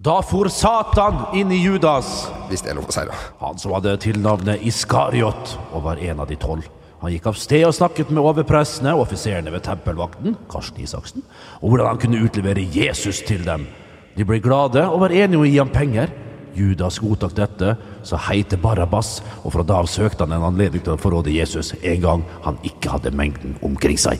Da for Satan inn i Judas, Hvis det er lov å si det. han som hadde tilnavnet Iskariot og var en av de tolv. Han gikk av sted og snakket med overprestene og offiserene ved tempelvakten, Karsten Isaksen, og hvordan han kunne utlevere Jesus til dem. De ble glade og var enige om å gi ham penger. Judas godtok dette, så hei til Barabbas, og fra da av søkte han en anledning til å forråde Jesus en gang han ikke hadde mengden omkring seg.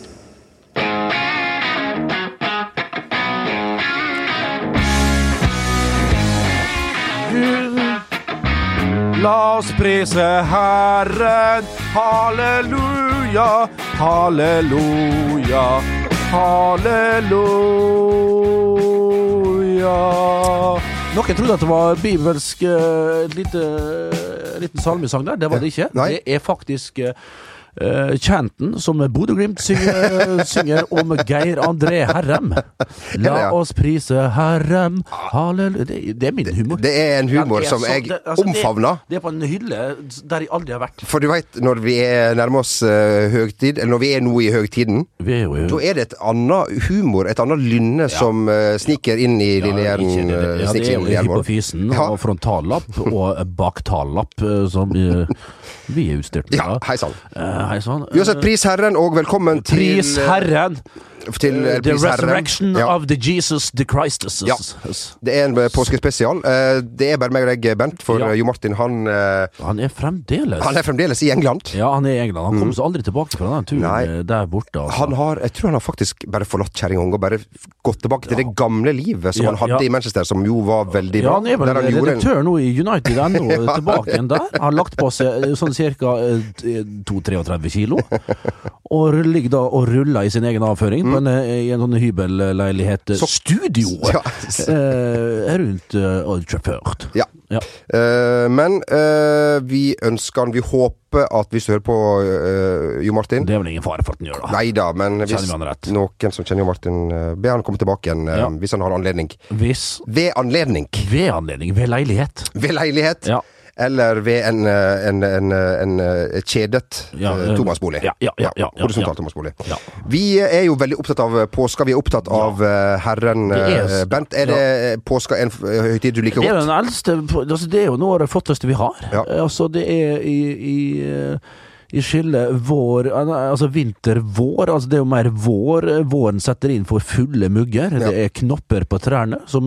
Oss prise Herren, halleluja, halleluja, halleluja. Noen trodde at det var bibelsk eh, et lite, en liten salmesang der. Det var det ikke. Nei. Det er faktisk eh, eh, chanten som Bodø-Glimt synger, synger om Geir André Herrem. La Ja, ja. oss prise Herrem, halleluja. Det, det er min humor. Det er en humor er som så- jeg det- altså, omfavner. Det er på en hylle der jeg aldri har vært. For du veit, når vi er nærmer oss uh, høgtid, eller når vi er nå i høgtiden, er jo da er det et annet humor, et annet lynne, som uh, sniker inn i dine Ja, hjernen. det, det. eh, Ja, det er jo hypofysen Ja. og frontallapp og baktallapp eh, som eh, vi er utstyrt med. Ja, hei sann. Eh, Hei sann. Uansett, pris Herren, og velkommen til Pris Herren! Til uh, The resurrection Ja. of the Jesus the Christus. Ja. Det er en eh, påskespesial. Uh, Det er bare meg og deg, Bent, for Ja. Jo Martin han, uh, Han er fremdeles han er fremdeles i England. Ja, han er i England. Han kommer seg aldri tilbake fra den turen Nei. der borte. Altså. Han har, jeg tror han har faktisk bare forlatt kjerringungen og bare gått tilbake til det gamle livet som han hadde i Manchester, som jo var veldig ja, han er vel han redaktør en- nå i United ennå, tilbake igjen der. Han har lagt på seg sånn ca. 32-33 kilo. Og ligger da og ruller i sin egen avføring på en, eh, i en sånn hybelleilighet. Så- Studio! Ja. eh, rundt uh, Old Trafford. Ja. Ja. Eh, men eh, vi ønsker han Vi håper at hvis du hører på eh, Jo Martin Det er vel ingen fare for at han gjør det. Nei da, men hvis noen som kjenner Jo Martin, be han komme tilbake igjen eh, Ja. hvis han har anledning. Hvis Ved anledning. ved anledning, ved leilighet. Ved leilighet. Ja. Eller ved en, eh, en, en, en, eh, kjedet Ja, eh, tomannsbolig. ja, ja, ja, ja, ja, Horisontal ja. tomannsbolig. Ja. Vi er jo veldig opptatt av påska. Vi er opptatt av Herren. Er- Bent, er det påska en høytid du liker godt? Det er den eldste altså Det er jo noe av det flotteste vi har. Ja. Altså, det er i, i i skillet vår Altså vinter-vår. Altså det er jo mer vår. Våren setter inn for fulle mugger. Det er knopper på trærne som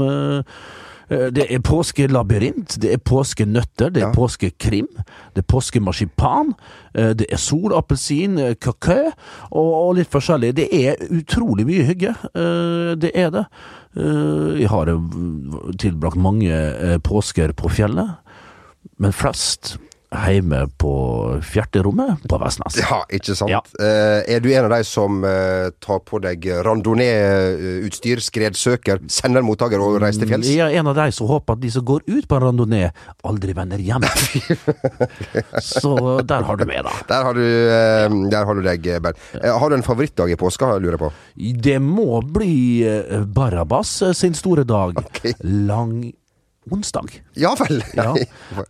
det er påskelabyrint, det er påskenøtter, det er Ja. påskekrim, det er påskemarsipan, eh, det er solappelsin, eh, kakao og, litt forskjellig. Det er utrolig mye hygge. eh, Det er det. Eh, Jeg har eh, tilbrakt mange eh, påsker på fjellet, men flest hjemme på fjerterommet på Vestnes. Ja, ikke sant? Ja. Eh, er du en av de som eh, tar på deg randonee-utstyr, skredsøker, sender mottaker og reiser til fjells? Jeg er en av de som håper at de som går ut på en randonee, aldri vender hjem. Så der har du meg, da. Der har du, eh, der har du deg, Bernt. Har du en favorittdag i påska, lurer jeg på? Det må bli Barabas sin store dag. Ok. Lang onsdag. Ja vel. Ja.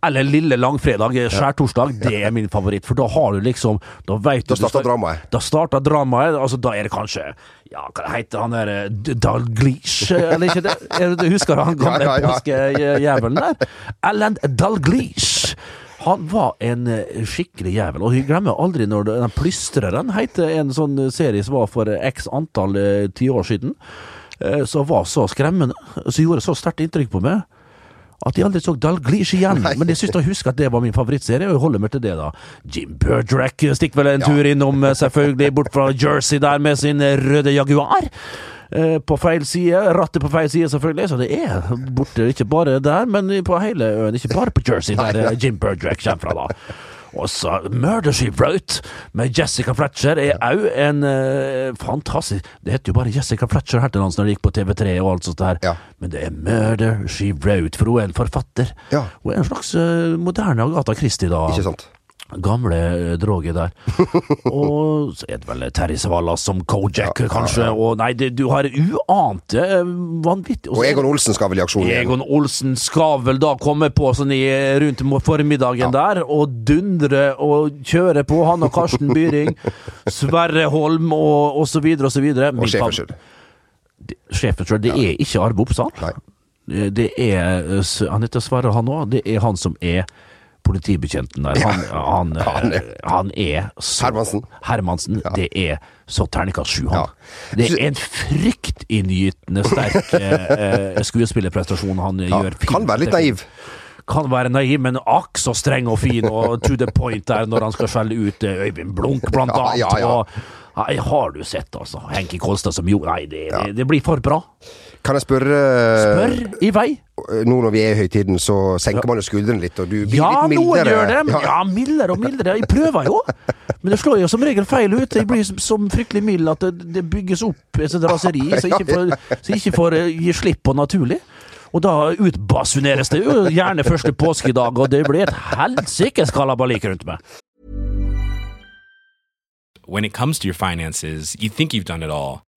Eller lille langfredag, eh, skjærtorsdag. Det er min favoritt, for da har du liksom Da vet Da du starter dramaet. Da starter dramaet. Altså, da er det kanskje Ja, hva heter han der eh, Dalglish, eh, eller ikke det? Du husker han gamle Ja, ja, ja. påskejævelen der? Alan Dalglish. Han var en skikkelig jævel, og jeg glemmer aldri når den Plystreren heter en sånn serie som var for x antall tiår siden, som var så skremmende, som gjorde så sterkt inntrykk på meg. At de aldri så Dalglish igjen, men jeg syns jeg husker at det var min favorittserie, og jeg holder meg til det, da. Jim Burdrack stikker vel en tur innom, eh, selvfølgelig, bort fra Jersey der med sin eh, røde Jaguar. Eh, På feil side, rattet på feil side, selvfølgelig, så det er borte, ikke bare der, men på hele øen, ikke bare på Jersey, der Jim Burdrack kommer fra, da. Og så Murder She Wrote med Jessica Fletcher er òg en uh, fantastisk Det heter jo bare Jessica Fletcher her til lands når det gikk på TV3 og alt sånt der. Ja. Men det er Murder She Wrote, for hun er en forfatter. Ja. Hun er en slags uh, moderne Agatha Christie, da. Ikke sant? Gamle eh, droget der. og så er det vel Terje Savalas som Kojak, kanskje. Og nei, det, du har uante eh, vanvittig Og Egon Olsen skal vel i aksjon igjen? Egon Olsen skal vel da komme på sånn i, rundt formiddagen formiddagen der, og dundre og kjøre på, han og Karsten Byring, Sverre Holm og, og så videre og så videre. Og sjefen fav- Det- er ikke Arve Oppsal. Det er Han heter Sverre, han òg. Det er han som er politibetjenten der. Han, han, han er- han er så Hermansen. Hermansen. Det er så terningkast sju, han. Ja. Det er en fryktinngytende sterk eh, skuespillerprestasjon han Ja, gjør. kan være litt naiv. Kan være naiv, men akk så streng og fin og to the point der når han skal skjelle ut eh, Øyvind Blunk, blant annet. ja, ja. Og, nei, har du sett, altså. Henki Kolstad som gjorde Nei, det, det, det blir for bra. Kan jeg spørre Spør i vei. Nå når vi er i høytiden, så senker man jo skuldrene litt, og du blir Ja, litt noen gjør det. Men, Ja. ja, mildere og mildere. Jeg prøver jo. Men det slår jo som regel feil ut. Jeg blir som- som fryktelig mild at det, det bygges opp et raseri som ikke får, ikke får eh, gi slipp på naturlig. Og da utbasuneres det jo gjerne første påskedag, og det blir et helsikes kalabalik rundt meg. when it comes to your finances, you think you've done it all.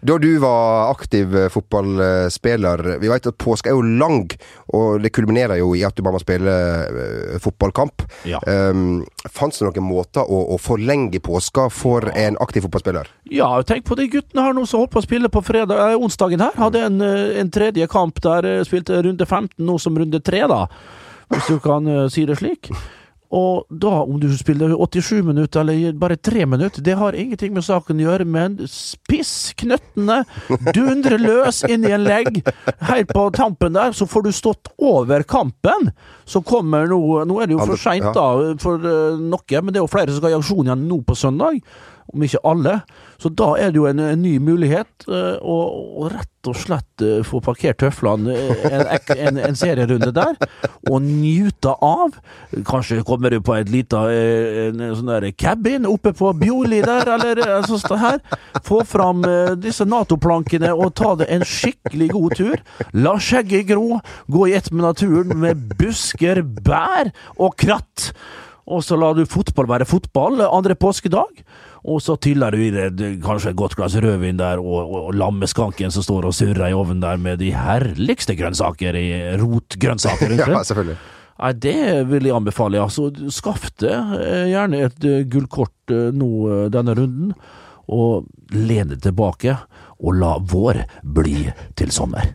Da du var aktiv eh, fotballspiller Vi vet at påske er jo lang, og det kulminerer jo i at du bare må spille eh, fotballkamp. Ja. Um, Fantes det noen måter å, å forlenge påska for en aktiv fotballspiller? Ja, tenk på de guttene her nå som holdt på å spille på fredag, eh, onsdagen her. Hadde en, eh, en tredje kamp der, spilte runde 15 nå som runde 3, da. Hvis du kan si det slik. Og da, om du spiller 87 minutter eller bare 3 minutter, det har ingenting med saken å gjøre, men spiss knøttene, dundre løs inn i en legg. Helt på tampen der, så får du stått over kampen. Så kommer nå Nå er det jo for seint, da, for eh, noe, men det er jo flere som skal i aksjon igjen nå på søndag. Om ikke alle. Så da er det jo en, en ny mulighet, eh, å å rett og slett eh, få parkert tøflene eh, en, en, en serierunde der, og nyte av. Kanskje kommer du på et lite sånn der cabin oppe på Bjorli der, eller eh, sånn her. Få fram disse Nato-plankene og ta det en skikkelig god tur. La skjegget gro, gå i ett med naturen med busker, bær og kratt. Og så lar du fotball være fotball andre påskedag. Og så tyller du i deg kanskje et godt glass rødvin der, og, og, lammeskanken som står og surrer i ovnen der med de herligste grønnsaker i rotgrønnsaker rundt. Ja, selvfølgelig. Nei, det vil jeg anbefale, ja. Så skaff deg eh, gjerne et eh, gullkort eh, nå denne runden, og lene tilbake, og la vår bli til sommer.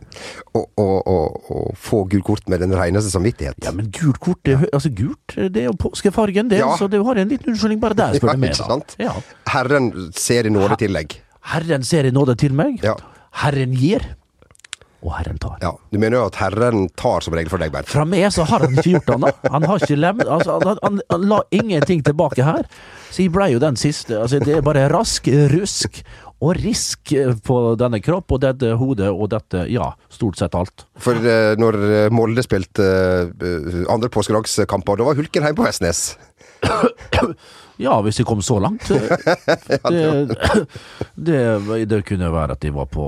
Og, og, og, og få gult kort med den reneste samvittighet. Ja, men gult kort, det, altså gult, det er jo påskefargen, det, Ja. så du har en liten unnskyldning bare der, spør Ja, du meg. da. sant? Ja. Herren ser i nåde tillegg. Herren ser i nåde til meg. Ja. Herren gir. Og Herren tar. Ja, Du mener jo at Herren tar som regel for deg, Bernt? Fra meg så har han ikke gjort det. Han har ikke lem, altså, han, han, han la ingenting tilbake her. Så jeg blei jo den siste. Altså, det er bare rask, rusk og risk på denne kropp og dette hodet og dette, ja, stort sett alt. For eh, når Molde spilte eh, andre påskedagskamper, da var Hulken hjemme på Vestnes. Ja, hvis de kom så langt. Det, det, det kunne være at de var på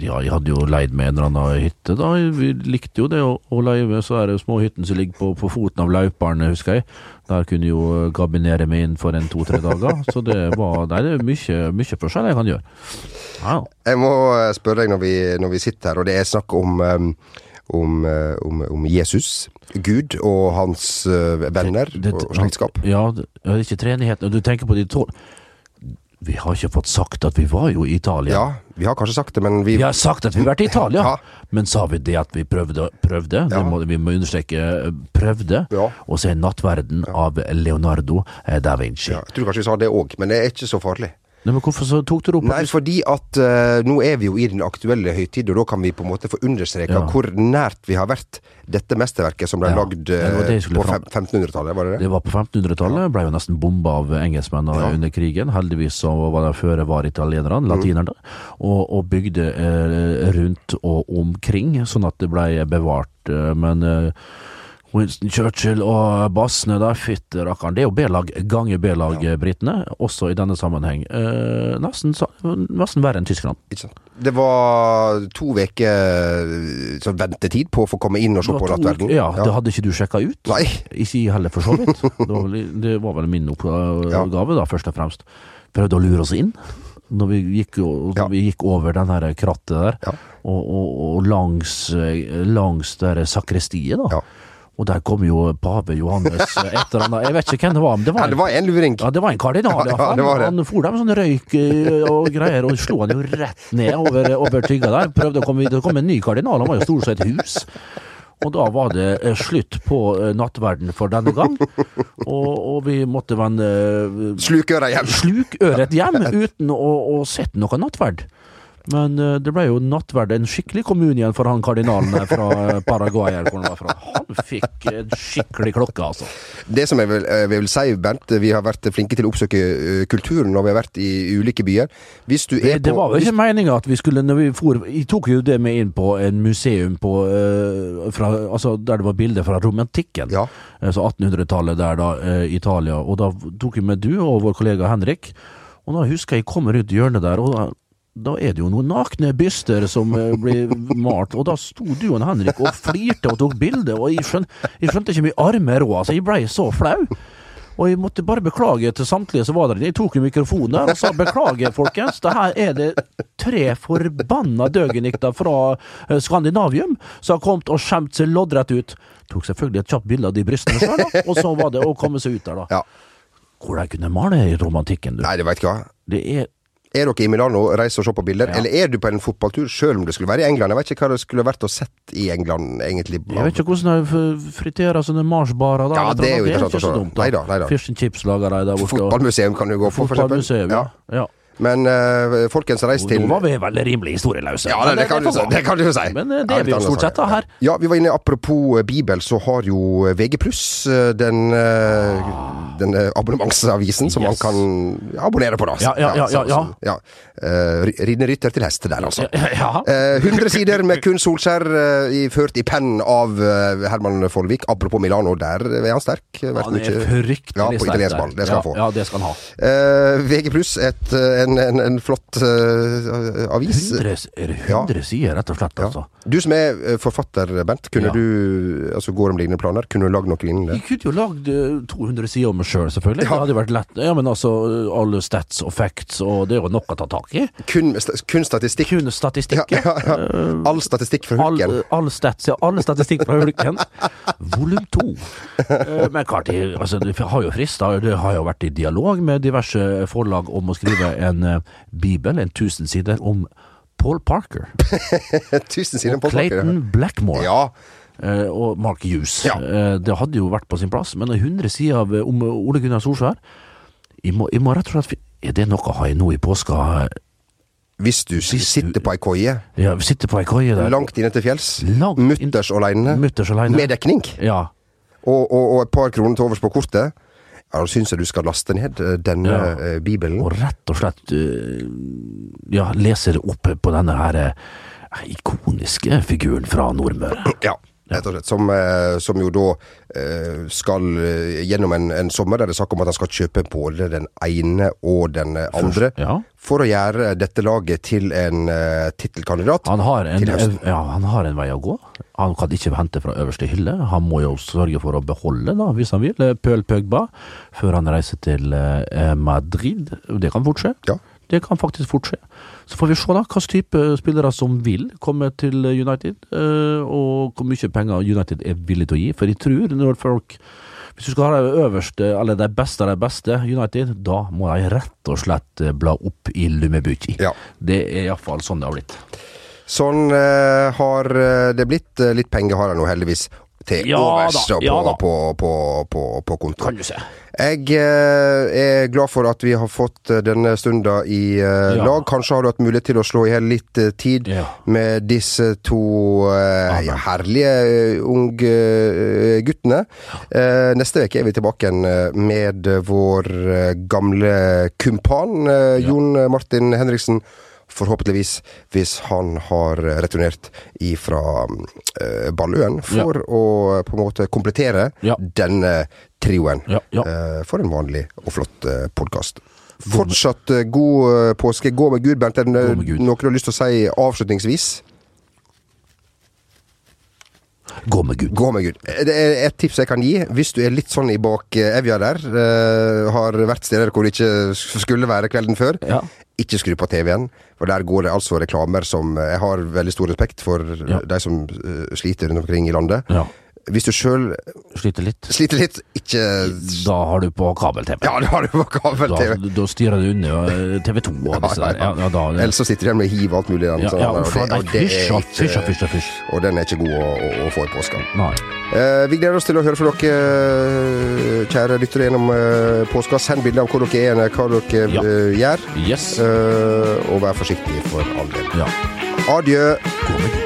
Ja, jeg hadde jo leid med en eller annen hytte, da. Vi likte jo det å, å leie med så er det småhytten som ligger på, på foten av Lauparen, husker jeg. Der kunne jo gabinere meg inn for en to-tre dager. Så det var Nei, det er mye, mye forskjell jeg kan gjøre. Ja. Jeg må eh, spørre deg når vi, når vi sitter her, og det er snakk om, um, om, eh, om, om Jesus, Gud og hans eh, venner Det- det- og slektskap. Ja, det er ikke treenigheten. Du tenker på de tolv Vi har ikke fått sagt at vi var jo i Italia. Ja, vi har kanskje sagt det, men vi Vi har sagt at vi har vært i Italia, Ja. men sa vi det at vi prøvde? prøvde Ja. må, vi må understreke prøvde. Ja. Og se 'Nattverden' av Leonardo eh, da Vinci. ja, Jeg tror kanskje vi sa det òg, men det er ikke så farlig. Nei, men hvorfor så tok du det opp? Nei, fordi at uh, nå er vi jo i den aktuelle høytid, og da kan vi på en måte få understreka Ja. hvor nært vi har vært dette mesterverket som ble Ja, lagd eh, skulle på 1500-tallet, var det det? Det var på 1500-tallet, ble jo nesten bomba av engelskmennene Ja. under krigen. Heldigvis så var det føre var italienerne, Mm. latinerne, og, og bygde uh, rundt og omkring, sånn at det ble bevart. Eh, men eh, Winston Churchill og bassene der, fytti rakkeren. Det er jo B-lag ganger B-lag, Ja. britene, også i denne sammenheng. Eh, nesten, nesten verre enn Tyskland. Det var to uker sånn ventetid på å få komme inn og se på nattverden. Ja, det hadde ikke du sjekka ut. Nei. Ikke jeg heller, for så vidt. Det var, vel, det var vel min oppgave, da, først og fremst. Prøvde å lure oss inn. Når vi gikk, når Ja. vi gikk over den her krattet der, Ja. og, og, og langs, eh, langs der sakristiet, da. Ja. Og der kom jo pave Johannes eh, et eller annet Jeg vet ikke hvem det var, men det var, Ja, det var en luring. ja, det var en kardinal. Ja, Ja. Han for der med sånn røyk eh, og greier, og slo han jo rett ned over, over tygga der. Prøvde å komme, det kom en ny kardinal, han var jo stor som et hus. Og da var det eh, slutt på nattverden for denne gang. Og, og vi måtte vende Slukøret hjem. slukøret hjem uten å, å sett noe nattverd. Men eh, det ble jo nattverd, en skikkelig kommune igjen for han kardinalen fra eh, Paraguay. eller hvor han var fra. Han fikk en skikkelig klokke, altså. Det som jeg vil, jeg vil si, Bernt, vi har vært flinke til å oppsøke kulturen når vi har vært i ulike byer. Hvis du Det, er det på var jo hvis- ikke meninga at vi skulle når vi for, Jeg tok jo det med inn på en museum på, eh, fra, altså der det var bilder fra romantikken. Ja. Altså 1800-tallet der, da, eh, Italia. Og da tok vi med du og vår kollega Henrik. Og da husker jeg jeg kommer ut hjørnet der, og da, da er det jo noen nakne byster som eh, blir malt. Og da sto du og Henrik og flirte og tok bilde, og jeg, skjønte, jeg skjønte ikke mye armer råd, Altså, jeg blei så flau. Og jeg måtte bare beklage til samtlige som var der. Jeg tok jo mikrofonen der og sa beklager, folkens. Det her er det tre forbanna døgenikter fra eh, Skandinavium som har kommet og skjemt seg loddrett ut. Tok selvfølgelig et kjapt bilde av de brystene sjøl, og så var det å komme seg ut der, da. Ja. Hvor de kunne male i romantikken, du. Nei, det veit ikke hva. Det er Er dere i Milano, reiser og ser på bilder, Ja. eller er du på en fotballtur sjøl om det skulle være i England? Jeg vet ikke hva det skulle vært å sett i England, egentlig. Jeg vet ikke hvordan de friterer sånne marsbarer der. Ja, det er jo interessant å se. and chips lager de der borte. Fotballmuseum kan du gå på, for eksempel. Ja. ja. Men uh, folkens, reis til Nå var vi veldig rimelig historieløse. Ja, det, det, kan du si, det kan du si. Men eh, det er vi jo stort sett da her. Ja, vi var inne Apropos eh, Bibel, så har jo eh, VG den, eh, den eh, abonnementsavisen som man kan abonnere på, da. Ja, ja, ja, ja, ja. Eh, ri- Ridende rytter til hest der, altså. Ja. Uh, 100 sider med kun Solskjær, uh, i- ført i pennen av eh, Herman Follvik. Apropos Milano, der er han sterk. Vært det er fryktelig Ja, på italiensk ball. Det skal ja, han få. Ja, det skal han ha. Eh, VG pluss, eh, en, en, en flott eh, avis. 100, er det 100 sider, rett og slett, altså. Du som er eh, forfatter, Bent, kunne Ja. du altså går om lignende planer? Kunne du lagd noe lignende? Jeg kunne jo lagd eh, 200 sider om meg sjøl, selv, selvfølgelig. Det hadde vært lett. Ja, men altså, alle stats og facts, og det er jo nok å ta tak i. Kun, kun statistikk? Kun Ja, ja, ja. All statistikk fra hulken? all stats, ja. Alle statistikk fra hulken. Volum to. Eh, Men klart, altså, det har jo frista. Det har jo vært i dialog med diverse forlag om å skrive en uh, bibel, en tusen sider, om Paul Parker. Tusen sider om Paul Clayton Parker. Clayton Blackmore. Ja. eh, og Mark Hughes. Ja. Det hadde jo vært på sin plass, men 100 sider om Ole Gunnar Solskjær jeg må, jeg må rett og slett Er det noe har i nå i påska hvis du Hvis du- sitter på ei koie Ja, sitter på ei koie der. langt inne til fjells, mutters aleine, med dekning, Ja. og, og, og et par kroner til overs på kortet, ja, da syns jeg du skal laste ned eh, denne Ja. eh, bibelen. Og rett og slett eh, ja, lese det opp på denne her ikoniske figuren fra Nordmøre. Ja, rett og slett. Som, eh, som jo da eh, skal eh, gjennom en, en sommer der det er snakk om at han skal kjøpe både den ene og den andre. andre. Ja. For å gjøre dette laget til en uh, tittelkandidat. Han har, en, ja, han har en vei å gå. Han kan ikke hente fra øverste hylle. Han må jo sørge for å beholde, da, hvis han vil, Pøl Pøgba før han reiser til uh, Madrid. Det kan fort skje. Ja. Det kan faktisk fort skje. Så får vi se da hvilken type spillere som vil komme til United, eh, og hvor mye penger United er villig til å gi. For jeg tror når folk Hvis du skal ha det øverste, eller de beste av de beste United, da må de rett og slett eh, bla opp i Lummebuki. Ja. Det er iallfall sånn det har blitt. Sånn eh, har det blitt. Litt penger har han nå heldigvis til Ja overs da, ja på, på, på, på konto. Kan du se. Jeg eh, er glad for at vi har fått eh, denne stunda i eh, lag. Kanskje har du hatt mulighet til å slå i hjel litt eh, tid med disse to eh, herlige eh, unge guttene. Neste uke er vi tilbake igjen med vår gamle kumpan Jon Martin Henriksen. Forhåpentligvis, hvis han har returnert ifra eh, Balløen, for å eh, på en måte komplettere Ja. denne trioen. Ja, ja. Eh, for en vanlig og flott uh, podkast. Fortsatt eh, god eh, påske. Gå med Gud, Bernt. Er det noe du har lyst til å si avslutningsvis? Gå med Gud. Gå med Gud. Eh, Det er et tips jeg kan gi. Hvis du er litt sånn i bak eh, evja der, uh, har vært steder hvor du ikke skulle være kvelden før, Ja. ikke skru på TV-en. For der går det altså reklamer som Jeg har veldig stor respekt for Ja. de som eh, sliter rundt omkring i landet. Ja. Hvis du sjøl Sliter litt. sliter litt, ikke Da har du på kabel-TV. Ja, da har du på Da, kabel-TV. da styrer du unna eh, TV 2 og disse der. Ja, ja, da, Ellers så sitter du igjen med hiv og alt mulig. ja, sånn, ja, og uff, det- og det er fysj, ikke- fysj, fysj, fysj. Og den er ikke god å, å, å få i påska. Eh, vi gleder oss til å høre fra dere, kjære lyttere, gjennom eh, påska. Send bilder av hvor dere er, hva dere Ja. eh, gjør. Yes. Eh, og vær forsiktig for all del. Ja. Adjø. Gå